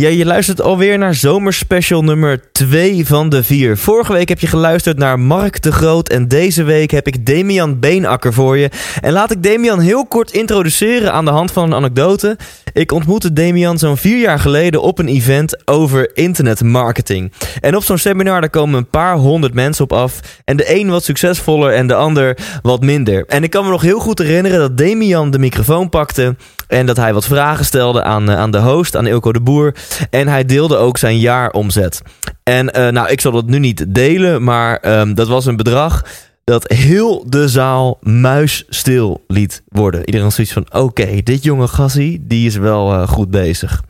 Ja, je luistert alweer naar zomerspecial nummer 2 van de 4. Vorige week heb je geluisterd naar Mark de Groot en deze week heb ik Damian Beenakker voor je. En laat ik Damian heel kort introduceren aan de hand van een anekdote. Ik ontmoette Damian zo'n vier jaar geleden op een event over internetmarketing. En op zo'n seminar daar komen een paar honderd mensen op af. En de een wat succesvoller en de ander wat minder. En ik kan me nog heel goed herinneren dat Damian de microfoon pakte. En dat hij wat vragen stelde aan, eh, aan de host, aan Ilko de Boer. En hij deelde ook zijn jaaromzet. En eh, nou, ik zal dat nu niet delen, maar ehm, dat was een bedrag dat heel de zaal muisstil liet worden. Iedereen zoiets van, oké, dit jonge gassie, die is wel eh, goed bezig.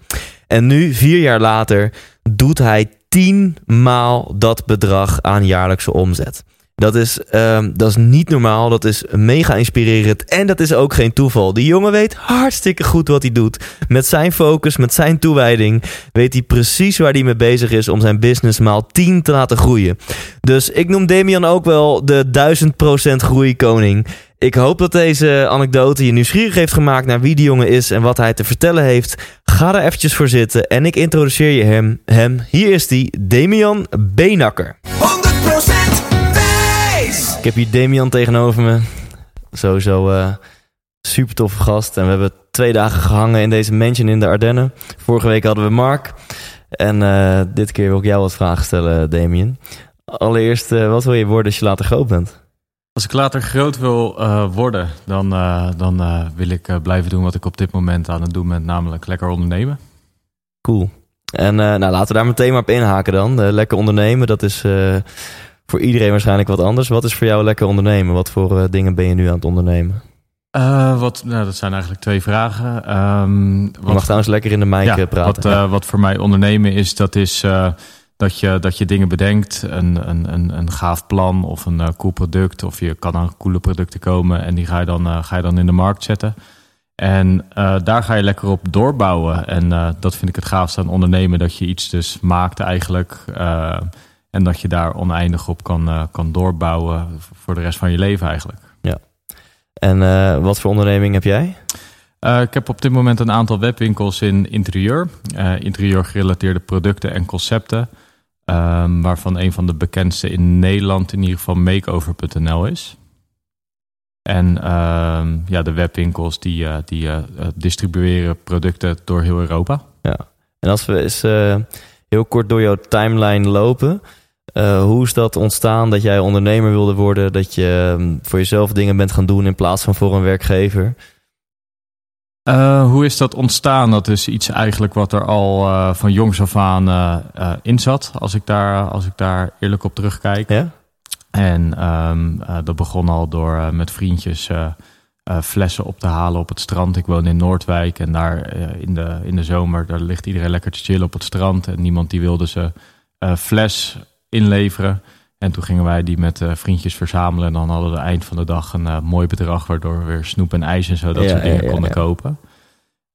En nu, vier jaar later, doet hij tienmaal dat bedrag aan jaarlijkse omzet. Dat is, ehm, dat is niet normaal, dat is mega inspirerend en dat is ook geen toeval. Die jongen weet hartstikke goed wat hij doet. Met zijn focus, met zijn toewijding, weet hij precies waar hij mee bezig is om zijn business maal 10 te laten groeien. Dus ik noem Damian ook wel de 1000% groeikoning. Ik hoop dat deze anekdote je nieuwsgierig heeft gemaakt naar wie die jongen is en wat hij te vertellen heeft. Ga er eventjes voor zitten en ik introduceer je hem. hem. Hier is die, Damian Beenakker. 100% Thijs. Ik heb hier Damian tegenover me. Sowieso eh super toffe gast. En we hebben twee dagen gehangen in deze mansion in de Ardennen. Vorige week hadden we Mark. En eh, dit keer wil ik jou wat vragen stellen, Damian. Allereerst, eh, wat wil je worden als je later groot bent? Als ik later groot wil worden, dan, dan wil ik blijven doen wat ik op dit moment aan het doen ben, namelijk lekker ondernemen. Cool. En nou, laten we daar meteen maar op inhaken dan. Lekker ondernemen, dat is voor iedereen waarschijnlijk wat anders. Wat is voor jou lekker ondernemen? Wat voor eh, dingen ben je nu aan het ondernemen? Eh, wat, nou, dat zijn eigenlijk twee vragen. Ehm, Je mag trouwens lekker in de mic ja, praten. Wat, eh, wat voor mij ondernemen is, dat is dat, je, dat je dingen bedenkt, een, een, een, een gaaf plan of een eh, cool product, of je kan aan coole producten komen en die ga je dan, ga je dan in de markt zetten. En daar ga je lekker op doorbouwen. En dat vind ik het gaafste aan ondernemen, dat je iets dus maakt eigenlijk. En dat je daar oneindig op kan, eh, kan doorbouwen voor de rest van je leven eigenlijk. En eh, wat voor onderneming heb jij? Eh, ik heb op dit moment een aantal webwinkels in interieur. eh interieur gerelateerde producten en concepten. ehm, waarvan een van de bekendste in Nederland in ieder geval makeover.nl is. En ehm, ja, de webwinkels die, die distribueren producten door heel Europa. En als we eens heel kort door jouw timeline lopen. Eh, hoe is dat ontstaan dat jij ondernemer wilde worden? Dat je ehm, voor jezelf dingen bent gaan doen in plaats van voor een werkgever? Eh, hoe is dat ontstaan? Dat is iets eigenlijk wat er al eh, van jongs af aan in zat. Als ik, daar, als ik daar eerlijk op terugkijk. Ja? En ehm, eh, dat begon al door met vriendjes flessen op te halen op het strand. Ik woon in Noordwijk en daar in, de, in de zomer daar ligt iedereen lekker te chillen op het strand. En niemand die wilde ze eh, fles inleveren. En toen gingen wij die met eh, vriendjes verzamelen. En dan hadden we eind van de dag een eh, mooi bedrag... waardoor we weer snoep en ijs en zo dat Ja, soort dingen ja, ja, konden kopen.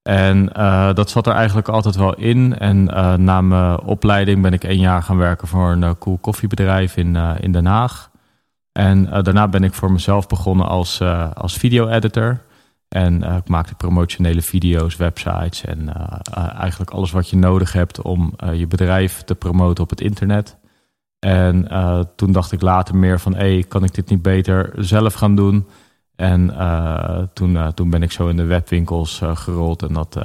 En uh, dat zat er eigenlijk altijd wel in. En na mijn opleiding ben ik één jaar gaan werken voor een cool koffiebedrijf in, in Den Haag. En daarna ben ik voor mezelf begonnen als, als video-editor. En ik maakte promotionele video's, websites en eigenlijk alles wat je nodig hebt om je bedrijf te promoten op het internet. En toen dacht ik later meer van, hé, hey, kan ik dit niet beter zelf gaan doen? En uh, toen, uh, toen ben ik zo in de webwinkels gerold. En dat,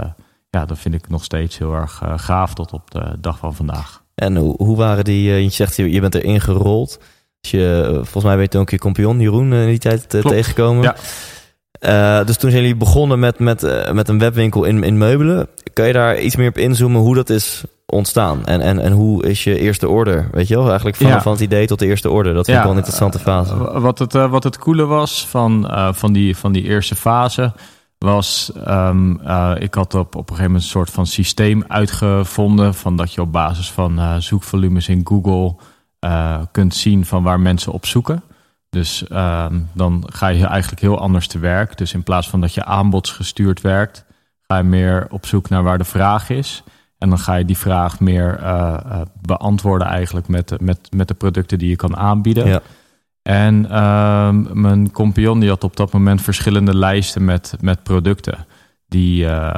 ja, dat vind ik nog steeds heel erg gaaf tot op de dag van vandaag. En hoe, hoe waren die, je zegt je bent erin gerold. Dus je, volgens mij weet je ook je compagnon Jeroen in die tijd tegengekomen. Ja. dus toen zijn jullie begonnen met, met, met een webwinkel in, in meubelen. Kan je daar iets meer op inzoomen hoe dat is ontstaan? En, en, en hoe is je eerste order? Weet je wel, eigenlijk van, van het idee tot de eerste order. Dat vind ik wel een interessante fase. wat, het, uh, wat het coole was van, uh, van, die, van die eerste fase was, um, uh, ik had op, op een gegeven moment een soort van systeem uitgevonden. Van dat je op basis van zoekvolumes in Google kunt zien van waar mensen op zoeken. Dus um, dan ga je eigenlijk heel anders te werk. Dus in plaats van dat je aanbodsgestuurd werkt, ga je meer op zoek naar waar de vraag is. En dan ga je die vraag meer uh, uh, beantwoorden eigenlijk met, met, met de producten die je kan aanbieden. Ja. En uh, mijn compagnon die had op dat moment verschillende lijsten met, met producten die, uh,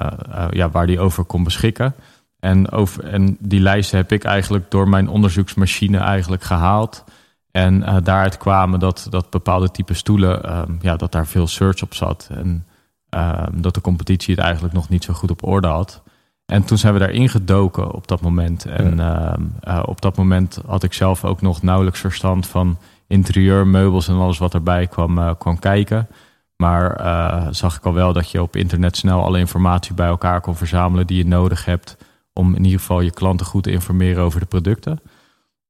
ja, waar die over kon beschikken. En, over, en die lijsten heb ik eigenlijk door mijn onderzoeksmachine eigenlijk gehaald. En daaruit kwamen dat, dat bepaalde type stoelen, ehm, ja, dat daar veel search op zat. En ehm, dat de competitie het eigenlijk nog niet zo goed op orde had. En toen zijn we daarin gedoken op dat moment. En ehm, eh, op dat moment had ik zelf ook nog nauwelijks verstand van interieur, meubels en alles wat erbij kwam, uh, kwam kijken. Maar uh, zag ik al wel dat je op internet snel alle informatie bij elkaar kon verzamelen die je nodig hebt om in ieder geval je klanten goed te informeren over de producten.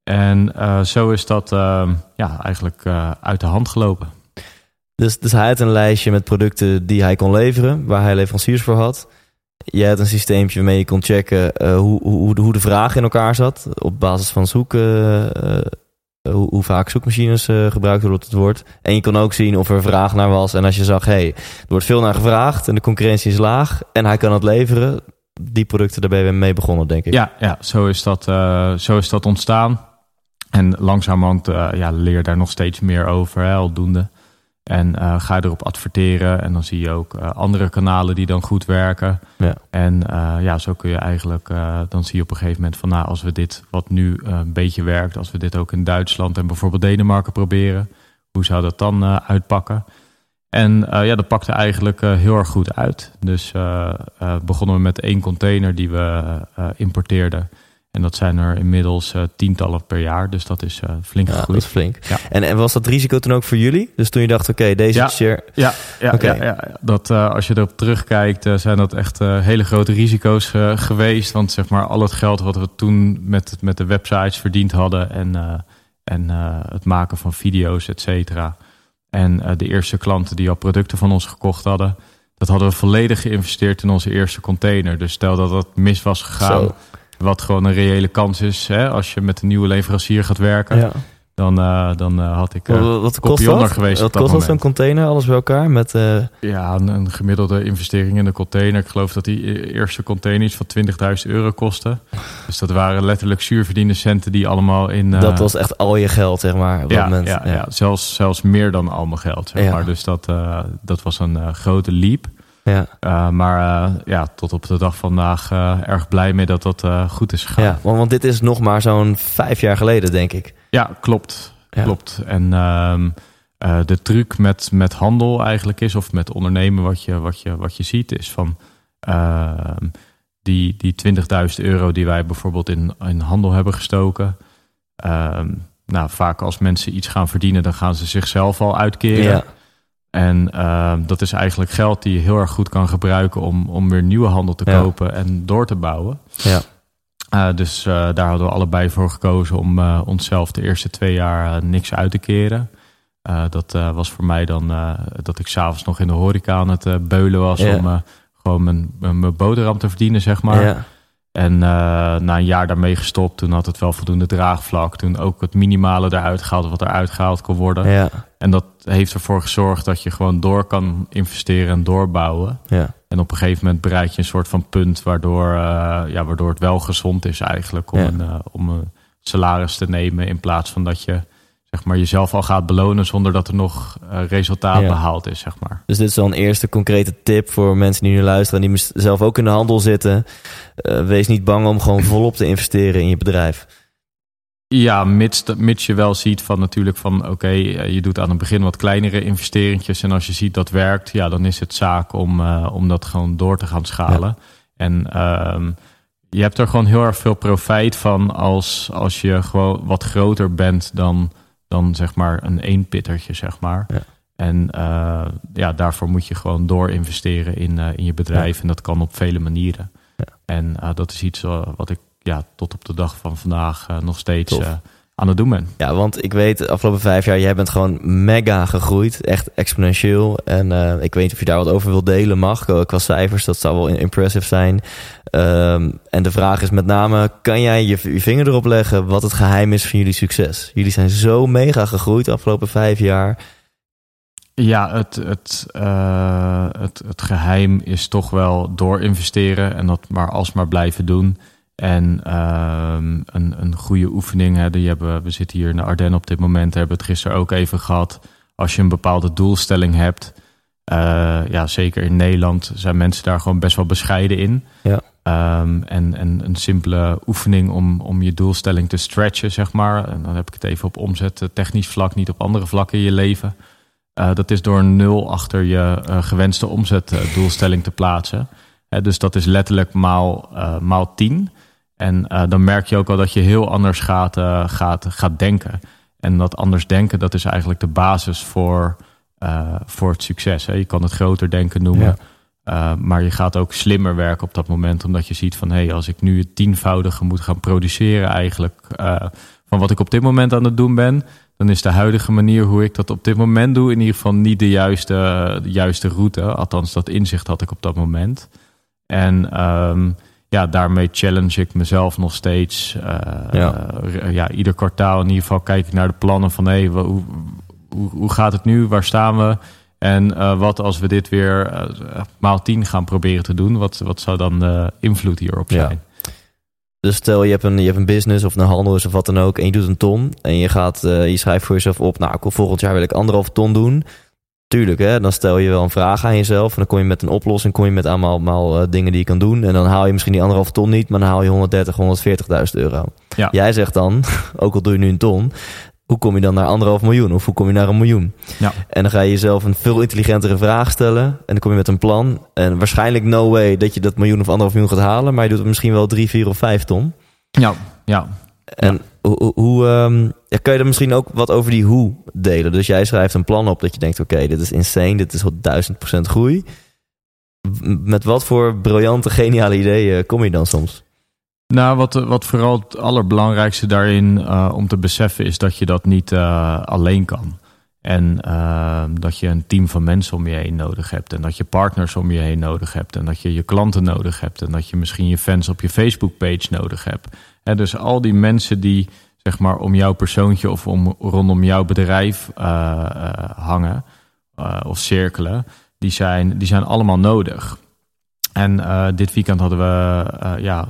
En zo is dat ehm, ja, eigenlijk uit de hand gelopen. Dus, dus hij had een lijstje met producten die hij kon leveren, waar hij leveranciers voor had. Je had een systeempje waarmee je kon checken uh, hoe, hoe, hoe de vraag in elkaar zat. Op basis van zoeken, uh, hoe, hoe, vaak zoekmachines gebruikt worden op het woord. En je kon ook zien of er vraag naar was. En als je zag, hey, er wordt veel naar gevraagd en de concurrentie is laag en hij kan het leveren. Die producten, daar ben je mee begonnen, denk ik. Ja, ja zo, is dat, zo is dat ontstaan. En langzamerhand ja, leer daar nog steeds meer over, hè, aldoende. En uh, ga erop adverteren en dan zie je ook uh, andere kanalen die dan goed werken. Ja. En uh, ja, zo kun je eigenlijk, dan zie je op een gegeven moment van nou, als we dit wat nu een beetje werkt, als we dit ook in Duitsland en bijvoorbeeld Denemarken proberen, hoe zou dat dan uitpakken? En ja, dat pakte eigenlijk heel erg goed uit. Dus begonnen we met één container die we importeerden. En dat zijn er inmiddels uh, tientallen per jaar. Dus dat is uh, flink ja, gegroeid. Dat is flink. Ja. En, en was dat risico toen ook voor jullie? Dus toen je dacht, oké, okay, deze ja, share... Ja, ja, okay. ja, ja, dat uh, als je erop terugkijkt, zijn dat echt hele grote risico's geweest. Want zeg maar, al het geld wat we toen met, met de websites verdiend hadden... en, en het maken van video's, et cetera... en de eerste klanten die al producten van ons gekocht hadden... dat hadden we volledig geïnvesteerd in onze eerste container. Dus stel dat dat mis was gegaan... Zo wat gewoon een reële kans is hè, als je met een nieuwe leverancier gaat werken. Ja. Dan, uh, dan uh, had ik uh, wat kost dat? geweest. Wat kost dat zo'n container, alles bij elkaar? Met, Ja, een, een, gemiddelde investering in de container. Ik geloof dat die e-, eerste container iets van 20.000 euro kostte. Dus dat waren letterlijk zuurverdiende centen die allemaal in... dat was echt al je geld, zeg maar. Op ja, dat moment. Ja, ja, Zelfs, zelfs meer dan al mijn geld, zeg maar. Dus dat, dat was een grote leap. Ja. Uh, maar uh, ja, tot op de dag vandaag uh, erg blij mee dat dat goed is gegaan. Ja, want, want, dit is nog maar zo'n vijf jaar geleden, denk ik. Ja, klopt. Ja. Klopt. En ehm, de truc met, met handel eigenlijk is, of met ondernemen wat je, wat je, wat je ziet, is van ehm, die, die 20.000 euro die wij bijvoorbeeld in, in handel hebben gestoken. Ehm, nou, vaak als mensen iets gaan verdienen, dan gaan ze zichzelf al uitkeren. Ja. En uh, dat is eigenlijk geld die je heel erg goed kan gebruiken om, om weer nieuwe handel te kopen en door te bouwen. Ja. Uh, dus uh, daar hadden we allebei voor gekozen om onszelf de eerste twee jaar niks uit te keren. dat was voor mij dan dat ik s'avonds nog in de horeca aan het beulen was om gewoon mijn, mijn boterham te verdienen, zeg maar. En na een jaar daarmee gestopt, toen had het wel voldoende draagvlak. Toen ook het minimale eruit gehaald wat eruit gehaald kon worden. Ja. En dat heeft ervoor gezorgd dat je gewoon door kan investeren en doorbouwen. Ja. En op een gegeven moment bereik je een soort van punt waardoor, ja, waardoor het wel gezond is eigenlijk om, Ja. een, om een salaris te nemen. In plaats van dat je zeg maar, jezelf al gaat belonen zonder dat er nog eh, resultaat Ja. behaald is. Zeg maar. Dus dit is wel een eerste concrete tip voor mensen die nu luisteren... en die zelf ook in de handel zitten. Eh, wees niet bang om gewoon volop te investeren in je bedrijf. Ja, mits, mits je wel ziet van natuurlijk van oké, eh, je doet aan het begin wat kleinere investeringjes. En als je ziet dat werkt, ja, dan is het zaak om, om dat gewoon door te gaan schalen. En ehm, je hebt er gewoon heel erg veel profijt van als, als je gewoon wat groter bent dan, dan zeg maar een eenpittertje, zeg maar. Ja. En eh, ja, daarvoor moet je gewoon door investeren in, eh, in je bedrijf. En dat kan op vele manieren. Ja. En eh, dat is iets wat ik ja, tot op de dag van vandaag nog steeds aan het doen ben. Ja, want ik weet, de afgelopen vijf jaar, jij bent gewoon mega gegroeid. Echt exponentieel. En eh, ik weet niet of je daar wat over wilt delen, mag. eh, Qua cijfers, dat zou wel impressive zijn. Ehm, en de vraag is met name, kan jij je, je vinger erop leggen wat het geheim is van jullie succes? Jullie zijn zo mega gegroeid de afgelopen vijf jaar. Ja, het, het, eh, het, het geheim is toch wel door investeren en dat maar alsmaar blijven doen. En ehm, een, een goede oefening. Hè, die hebben, we zitten hier in de Ardennen op dit moment, hebben we het gisteren ook even gehad. Als je een bepaalde doelstelling hebt, eh, ja, zeker in Nederland zijn mensen daar gewoon best wel bescheiden in. Ja. Ehm, en, en een simpele oefening om, om je doelstelling te stretchen, zeg maar. En dan heb ik het even op omzet, eh, technisch vlak, niet op andere vlakken in je leven. Eh, dat is door een nul achter je gewenste omzetdoelstelling te plaatsen. Dus dat is letterlijk maal, maal 10. En eh, dan merk je ook al dat je heel anders gaat, eh, gaat, gaat denken. En dat anders denken, dat is eigenlijk de basis voor, eh, voor het succes. Hè. Je kan het groter denken noemen. Ja. Maar je gaat ook slimmer werken op dat moment. Omdat je ziet van hé, hey, als ik nu het tienvoudige moet gaan produceren, eigenlijk van wat ik op dit moment aan het doen ben, dan is de huidige manier hoe ik dat op dit moment doe, in ieder geval niet de juiste, de juiste route. Althans, dat inzicht had ik op dat moment. En ehm, ja, daarmee challenge ik mezelf nog steeds. Eh, Ja. eh, ja, ieder kwartaal in ieder geval kijk ik naar de plannen van hé, hey, hoe, hoe, hoe gaat het nu? Waar staan we? En eh, wat als we dit weer maal 10 gaan proberen te doen? Wat, wat zou dan de invloed hierop Ja. zijn? Dus stel je hebt een, je hebt een business of een handel of wat dan ook en je doet een ton en je gaat, je schrijft voor jezelf op, nou volgend jaar wil ik anderhalf ton doen. Tuurlijk, hè, dan stel je wel een vraag aan jezelf en dan kom je met een oplossing, kom je met allemaal, allemaal eh, dingen die je kan doen en dan haal je misschien die anderhalf ton niet, maar dan haal je 130, 140.000 euro. Ja. Jij zegt dan, ook al doe je nu een ton, hoe kom je dan naar anderhalf miljoen of hoe kom je naar een miljoen? Ja. En dan ga je jezelf een veel intelligentere vraag stellen. En dan kom je met een plan. En waarschijnlijk no way dat je dat miljoen of anderhalf miljoen gaat halen. Maar je doet het misschien wel drie, vier of vijf ton. Ja, ja. En hoe, hoe- hoe ehm, ja, kan je er misschien ook wat over die hoe delen? Dus jij schrijft een plan op dat je denkt, oké, dit is insane. Dit is duizend procent groei. Met wat voor briljante, geniale ideeën kom je dan soms? Nou, wat, wat vooral het allerbelangrijkste daarin eh, om te beseffen is dat je dat niet eh, alleen kan. En eh, dat je een team van mensen om je heen nodig hebt. En dat je partners om je heen nodig hebt. En dat je je klanten nodig hebt. En dat je misschien je fans op je Facebook-page nodig hebt. Dus al die mensen die zeg maar om jouw persoontje of om, rondom jouw bedrijf eh, eh, hangen eh, of cirkelen, die zijn, die zijn allemaal nodig. En dit weekend hadden we ja,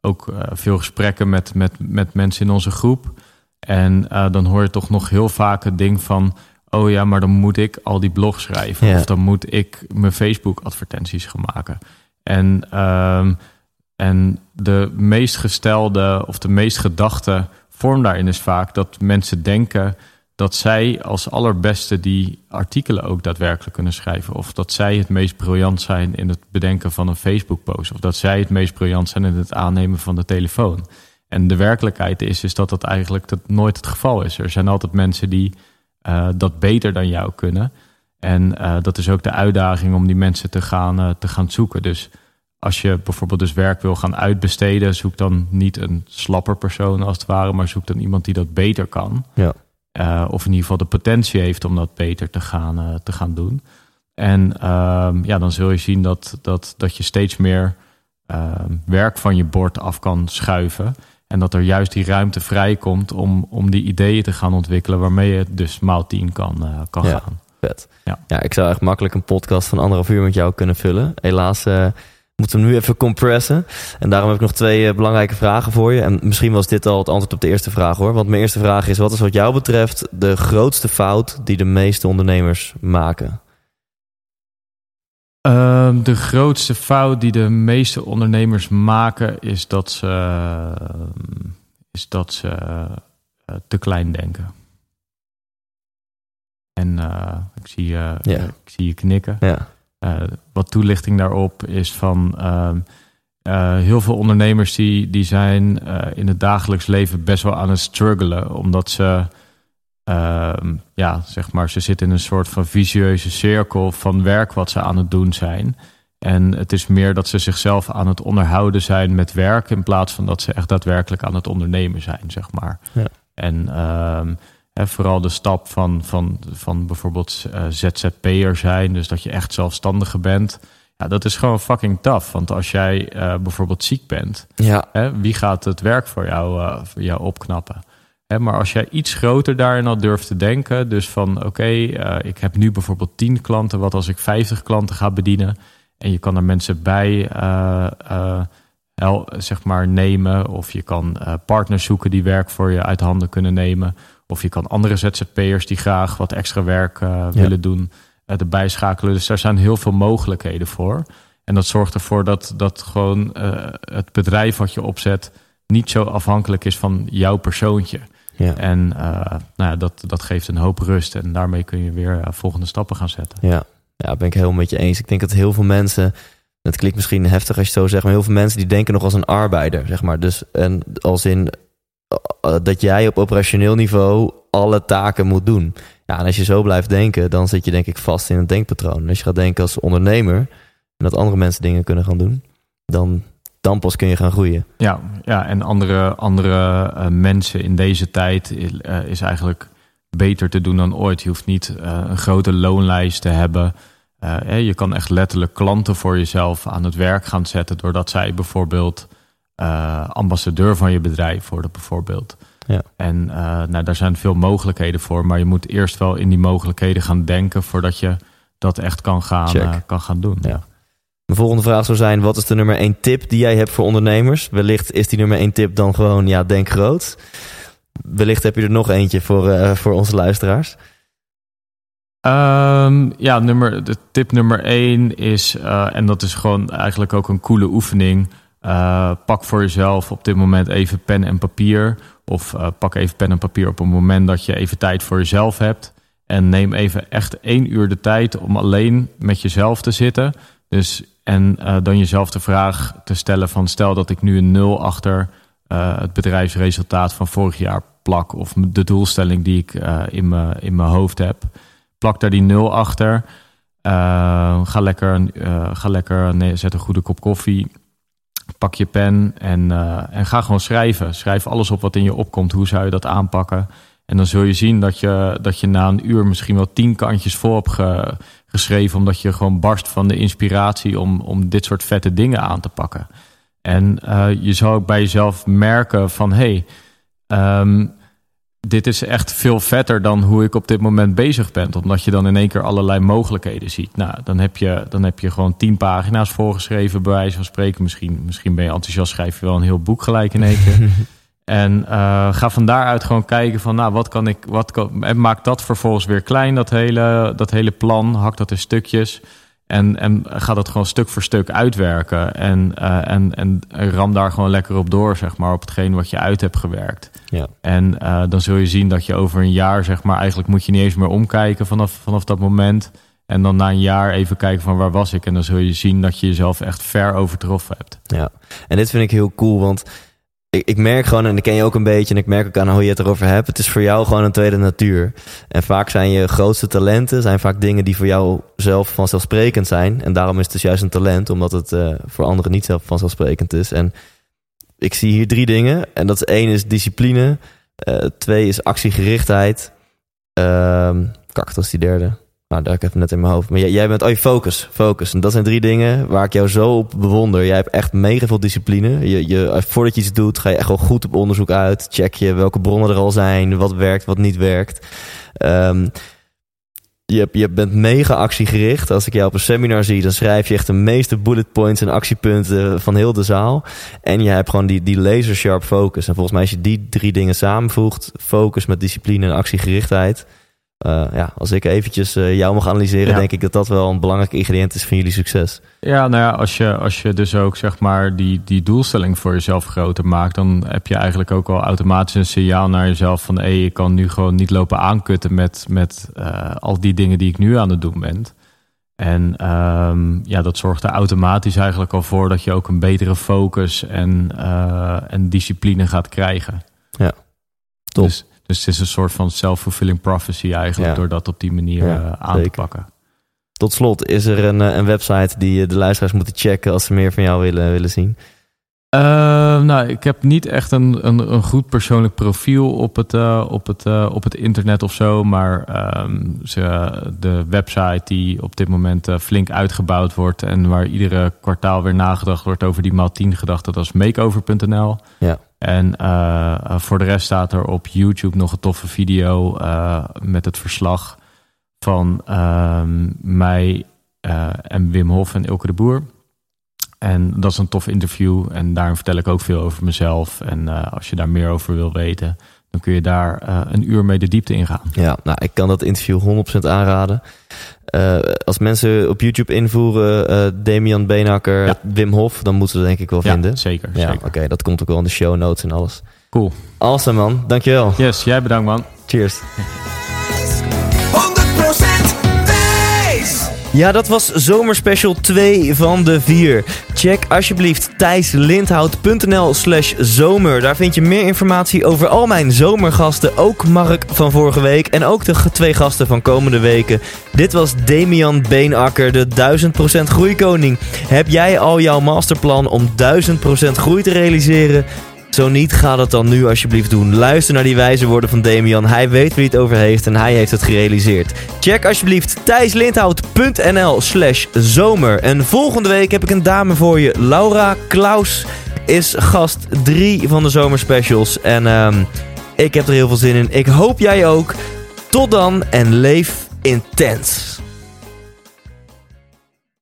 ook veel gesprekken met, met, met mensen in onze groep. En eh, dan hoor je toch nog heel vaak het ding van... oh ja, maar dan moet ik al die blogs schrijven. Ja. Of dan moet ik mijn Facebook-advertenties gaan maken. En, ehm, en de meest gestelde of de meest gedachte vorm daarin is vaak... dat mensen denken dat zij als allerbeste die artikelen ook daadwerkelijk kunnen schrijven. Of dat zij het meest briljant zijn in het bedenken van een Facebook-post. Of dat zij het meest briljant zijn in het aannemen van de telefoon. En de werkelijkheid is, is dat dat eigenlijk dat nooit het geval is. Er zijn altijd mensen die eh, dat beter dan jou kunnen. En eh, dat is ook de uitdaging om die mensen te gaan, eh, te gaan zoeken. Dus als je bijvoorbeeld dus werk wil gaan uitbesteden, zoek dan niet een slapper persoon als het ware, maar zoek dan iemand die dat beter kan. Ja. Of in ieder geval de potentie heeft om dat beter te gaan, te gaan doen. En ehm, ja, dan zul je zien dat, dat, dat je steeds meer ehm, werk van je bord af kan schuiven. En dat er juist die ruimte vrijkomt om, om die ideeën te gaan ontwikkelen waarmee je dus maal 10 kan, eh, kan Ja. gaan. Vet. Ja. ja, ik zou echt makkelijk een podcast van anderhalf uur met jou kunnen vullen. Helaas eh, moeten we hem nu even compressen. En daarom heb ik nog twee eh, belangrijke vragen voor je. En misschien was dit al het antwoord op de eerste vraag hoor. Want mijn eerste vraag is: wat is wat jou betreft de grootste fout die de meeste ondernemers maken? Ehm, de grootste fout die de meeste ondernemers maken is dat ze, ehm, is dat ze eh, te klein denken. En eh, ik, zie, je ik zie je knikken. Ja, Eh, wat toelichting daarop is van ehm, eh, heel veel ondernemers die, die zijn eh, in het dagelijks leven best wel aan het struggelen. Omdat ze, ehm, ja, zeg maar, ze zitten in een soort van vicieuze cirkel van werk wat ze aan het doen zijn. En het is meer dat ze zichzelf aan het onderhouden zijn met werk in plaats van dat ze echt daadwerkelijk aan het ondernemen zijn, zeg maar. Ja. En ehm, vooral de stap van, van, van bijvoorbeeld eh, ZZP'er zijn, dus dat je echt zelfstandige bent. Ja, dat is gewoon fucking tough. Want als jij eh, bijvoorbeeld ziek bent, ja, hè, wie gaat het werk voor jou, eh, voor jou opknappen? Hè, maar als jij iets groter daarin al durft te denken, dus van oké, eh, ik heb nu bijvoorbeeld 10 klanten, wat als ik 50 klanten ga bedienen en je kan er mensen bij hel- zeg maar nemen, of je kan partners zoeken die werk voor je uit handen kunnen nemen, of je kan andere ZZP'ers die graag wat extra werk willen doen, erbij schakelen. Dus daar zijn heel veel mogelijkheden voor. En dat zorgt ervoor dat, dat gewoon het bedrijf wat je opzet niet zo afhankelijk is van jouw persoontje. Ja. En eh, nou ja, dat, dat geeft een hoop rust. En daarmee kun je weer eh, volgende stappen gaan zetten. Ja, ja, ben ik heel met je eens. Ik denk dat heel veel mensen, het klinkt misschien heftig als je het zo zegt, maar heel veel mensen die denken nog als een arbeider, zeg maar. Dus en als in eh, dat jij op operationeel niveau alle taken moet doen. Ja, en als je zo blijft denken, dan zit je denk ik vast in een denkpatroon. En als je gaat denken als ondernemer en dat andere mensen dingen kunnen gaan doen, dan, dan pas kun je gaan groeien. Ja, ja en andere, andere eh, mensen in deze tijd eh, is eigenlijk beter te doen dan ooit. Je hoeft niet eh, een grote loonlijst te hebben. Je kan echt letterlijk klanten voor jezelf aan het werk gaan zetten... doordat zij bijvoorbeeld ambassadeur van je bedrijf worden bijvoorbeeld. Ja. En nou, daar zijn veel mogelijkheden voor... maar je moet eerst wel in die mogelijkheden gaan denken... voordat je dat echt kan gaan, kan gaan doen. Ja. Mijn volgende vraag zou zijn: wat is de nummer één tip die jij hebt voor ondernemers? Wellicht is die nummer één tip dan gewoon, ja, denk groot. Wellicht heb je er nog eentje voor, eh, voor onze luisteraars. Ehm, ja, nummer, de tip nummer één is, eh, en dat is gewoon eigenlijk ook een coole oefening. eh, pak voor jezelf op dit moment even pen en papier. Of pak even pen en papier op een moment dat je even tijd voor jezelf hebt. En neem even echt één uur de tijd om alleen met jezelf te zitten. Dus, en eh, dan jezelf de vraag te stellen van stel dat ik nu een nul achter eh, het bedrijfsresultaat van vorig jaar plak. Of de doelstelling die ik eh, in mijn in mijn hoofd heb plak daar die nul achter. Eh, ga lekker, ga lekker nee, zet een goede kop koffie. Pak je pen en, en ga gewoon schrijven. Schrijf alles op wat in je opkomt. Hoe zou je dat aanpakken? En dan zul je zien dat je, dat je na een uur misschien wel tien kantjes voor hebt ge- geschreven. Omdat je gewoon barst van de inspiratie om, om dit soort vette dingen aan te pakken. En eh, je zal ook bij jezelf merken van... Hey, ehm, dit is echt veel vetter dan hoe ik op dit moment bezig ben. Omdat je dan in één keer allerlei mogelijkheden ziet. Nou, dan heb je, dan heb je gewoon tien pagina's voorgeschreven, bij wijze van spreken. Misschien, misschien ben je enthousiast, schrijf je wel een heel boek gelijk in één keer. en eh, ga van daaruit gewoon kijken van, nou, wat kan ik, wat kan, en maak dat vervolgens weer klein, dat hele, dat hele plan. Hak dat in stukjes. En, en ga dat gewoon stuk voor stuk uitwerken. En, eh, en, en ram daar gewoon lekker op door, zeg maar, op hetgeen wat je uit hebt gewerkt. Ja. En eh, dan zul je zien dat je over een jaar, zeg maar, eigenlijk moet je niet eens meer omkijken vanaf, vanaf dat moment. En dan na een jaar even kijken van waar was ik. En dan zul je zien dat je jezelf echt ver overtroffen hebt. Ja, en dit vind ik heel cool, want ik, ik merk gewoon, en dat ken je ook een beetje, en ik merk ook aan hoe je het erover hebt, het is voor jou gewoon een tweede natuur. En vaak zijn je grootste talenten, zijn vaak dingen die voor jou zelf vanzelfsprekend zijn. En daarom is het dus juist een talent, omdat het eh, voor anderen niet zelf vanzelfsprekend is. En ik zie hier drie dingen, en dat is één is discipline, eh, twee is actiegerichtheid, ehm kak, dat is die derde. Nou, daar heb ik het net in mijn hoofd. Maar jij, bent, oh, je focus, focus. En dat zijn drie dingen waar ik jou zo op bewonder. Jij hebt echt mega veel discipline. Je, je, voordat je iets doet, ga je echt wel goed op onderzoek uit. Check je welke bronnen er al zijn, wat werkt, wat niet werkt. Um, je, je bent mega actiegericht. Als ik jou op een seminar zie, dan schrijf je echt de meeste bullet points en actiepunten van heel de zaal. En je hebt gewoon die, die laser sharp focus. En volgens mij als je die drie dingen samenvoegt, focus met discipline en actiegerichtheid, uh, ja, als ik eventjes uh, jou mag analyseren, denk ik dat dat wel een belangrijk ingrediënt is van jullie succes. Ja, nou ja, als je, als je dus ook zeg maar die, die doelstelling voor jezelf groter maakt, dan heb je eigenlijk ook al automatisch een signaal naar jezelf van hé, hey, ik kan nu gewoon niet lopen aankutten met, met uh, al die dingen die ik nu aan het doen ben. En um, ja, dat zorgt er automatisch eigenlijk al voor dat je ook een betere focus en, en discipline gaat krijgen. Ja, top. Dus, dus het is een soort van self-fulfilling prophecy eigenlijk, door dat op die manier ja, uh, aan te pakken. Tot slot, is er een, een website die de luisteraars moeten checken als ze meer van jou willen, willen zien? Uh, nou, ik heb niet echt een, een, een goed persoonlijk profiel op het, uh, op het, uh, op het internet of zo. Maar um, ze, de website die op dit moment flink uitgebouwd wordt. En waar iedere kwartaal weer nagedacht wordt over die maal 10 gedachten. Dat is makeover.nl. Ja. En voor de rest staat er op YouTube nog een toffe video met het verslag van ehm, mij en Wim Hof en Ilke de Boer. En dat is een tof interview. En daarin vertel ik ook veel over mezelf. En als je daar meer over wil weten, dan kun je daar een uur mee de diepte ingaan. Ja, nou, ik kan dat interview 100% aanraden. Uh, als mensen op YouTube invoeren Damian Beenhakker, ja. Wim Hof, dan moeten ze denk ik wel ja, vinden. Zeker, ja, zeker. Oké, dat komt ook wel in de show notes en alles. Cool. Awesome man, dankjewel. Yes, jij bedankt man. Cheers. Ja, dat was zomerspecial 2 van de 4. Check alsjeblieft thijslindhout.nl slash zomer. Daar vind je meer informatie over al mijn zomergasten. Ook Mark van vorige week en ook de twee gasten van komende weken. Dit was Damian Beenakker, de 1000% groeikoning. Heb jij al jouw masterplan om 1000% groei te realiseren? Zo niet, ga dat dan nu alsjeblieft doen. Luister naar die wijze woorden van Damian. Hij weet wie het over heeft en hij heeft het gerealiseerd. Check alsjeblieft thijslindhout.nl slash zomer. En volgende week heb ik een dame voor je. Laura Klaus is gast 3 van de zomerspecials. En um, ik heb er heel veel zin in. Ik hoop jij ook. Tot dan en leef intens.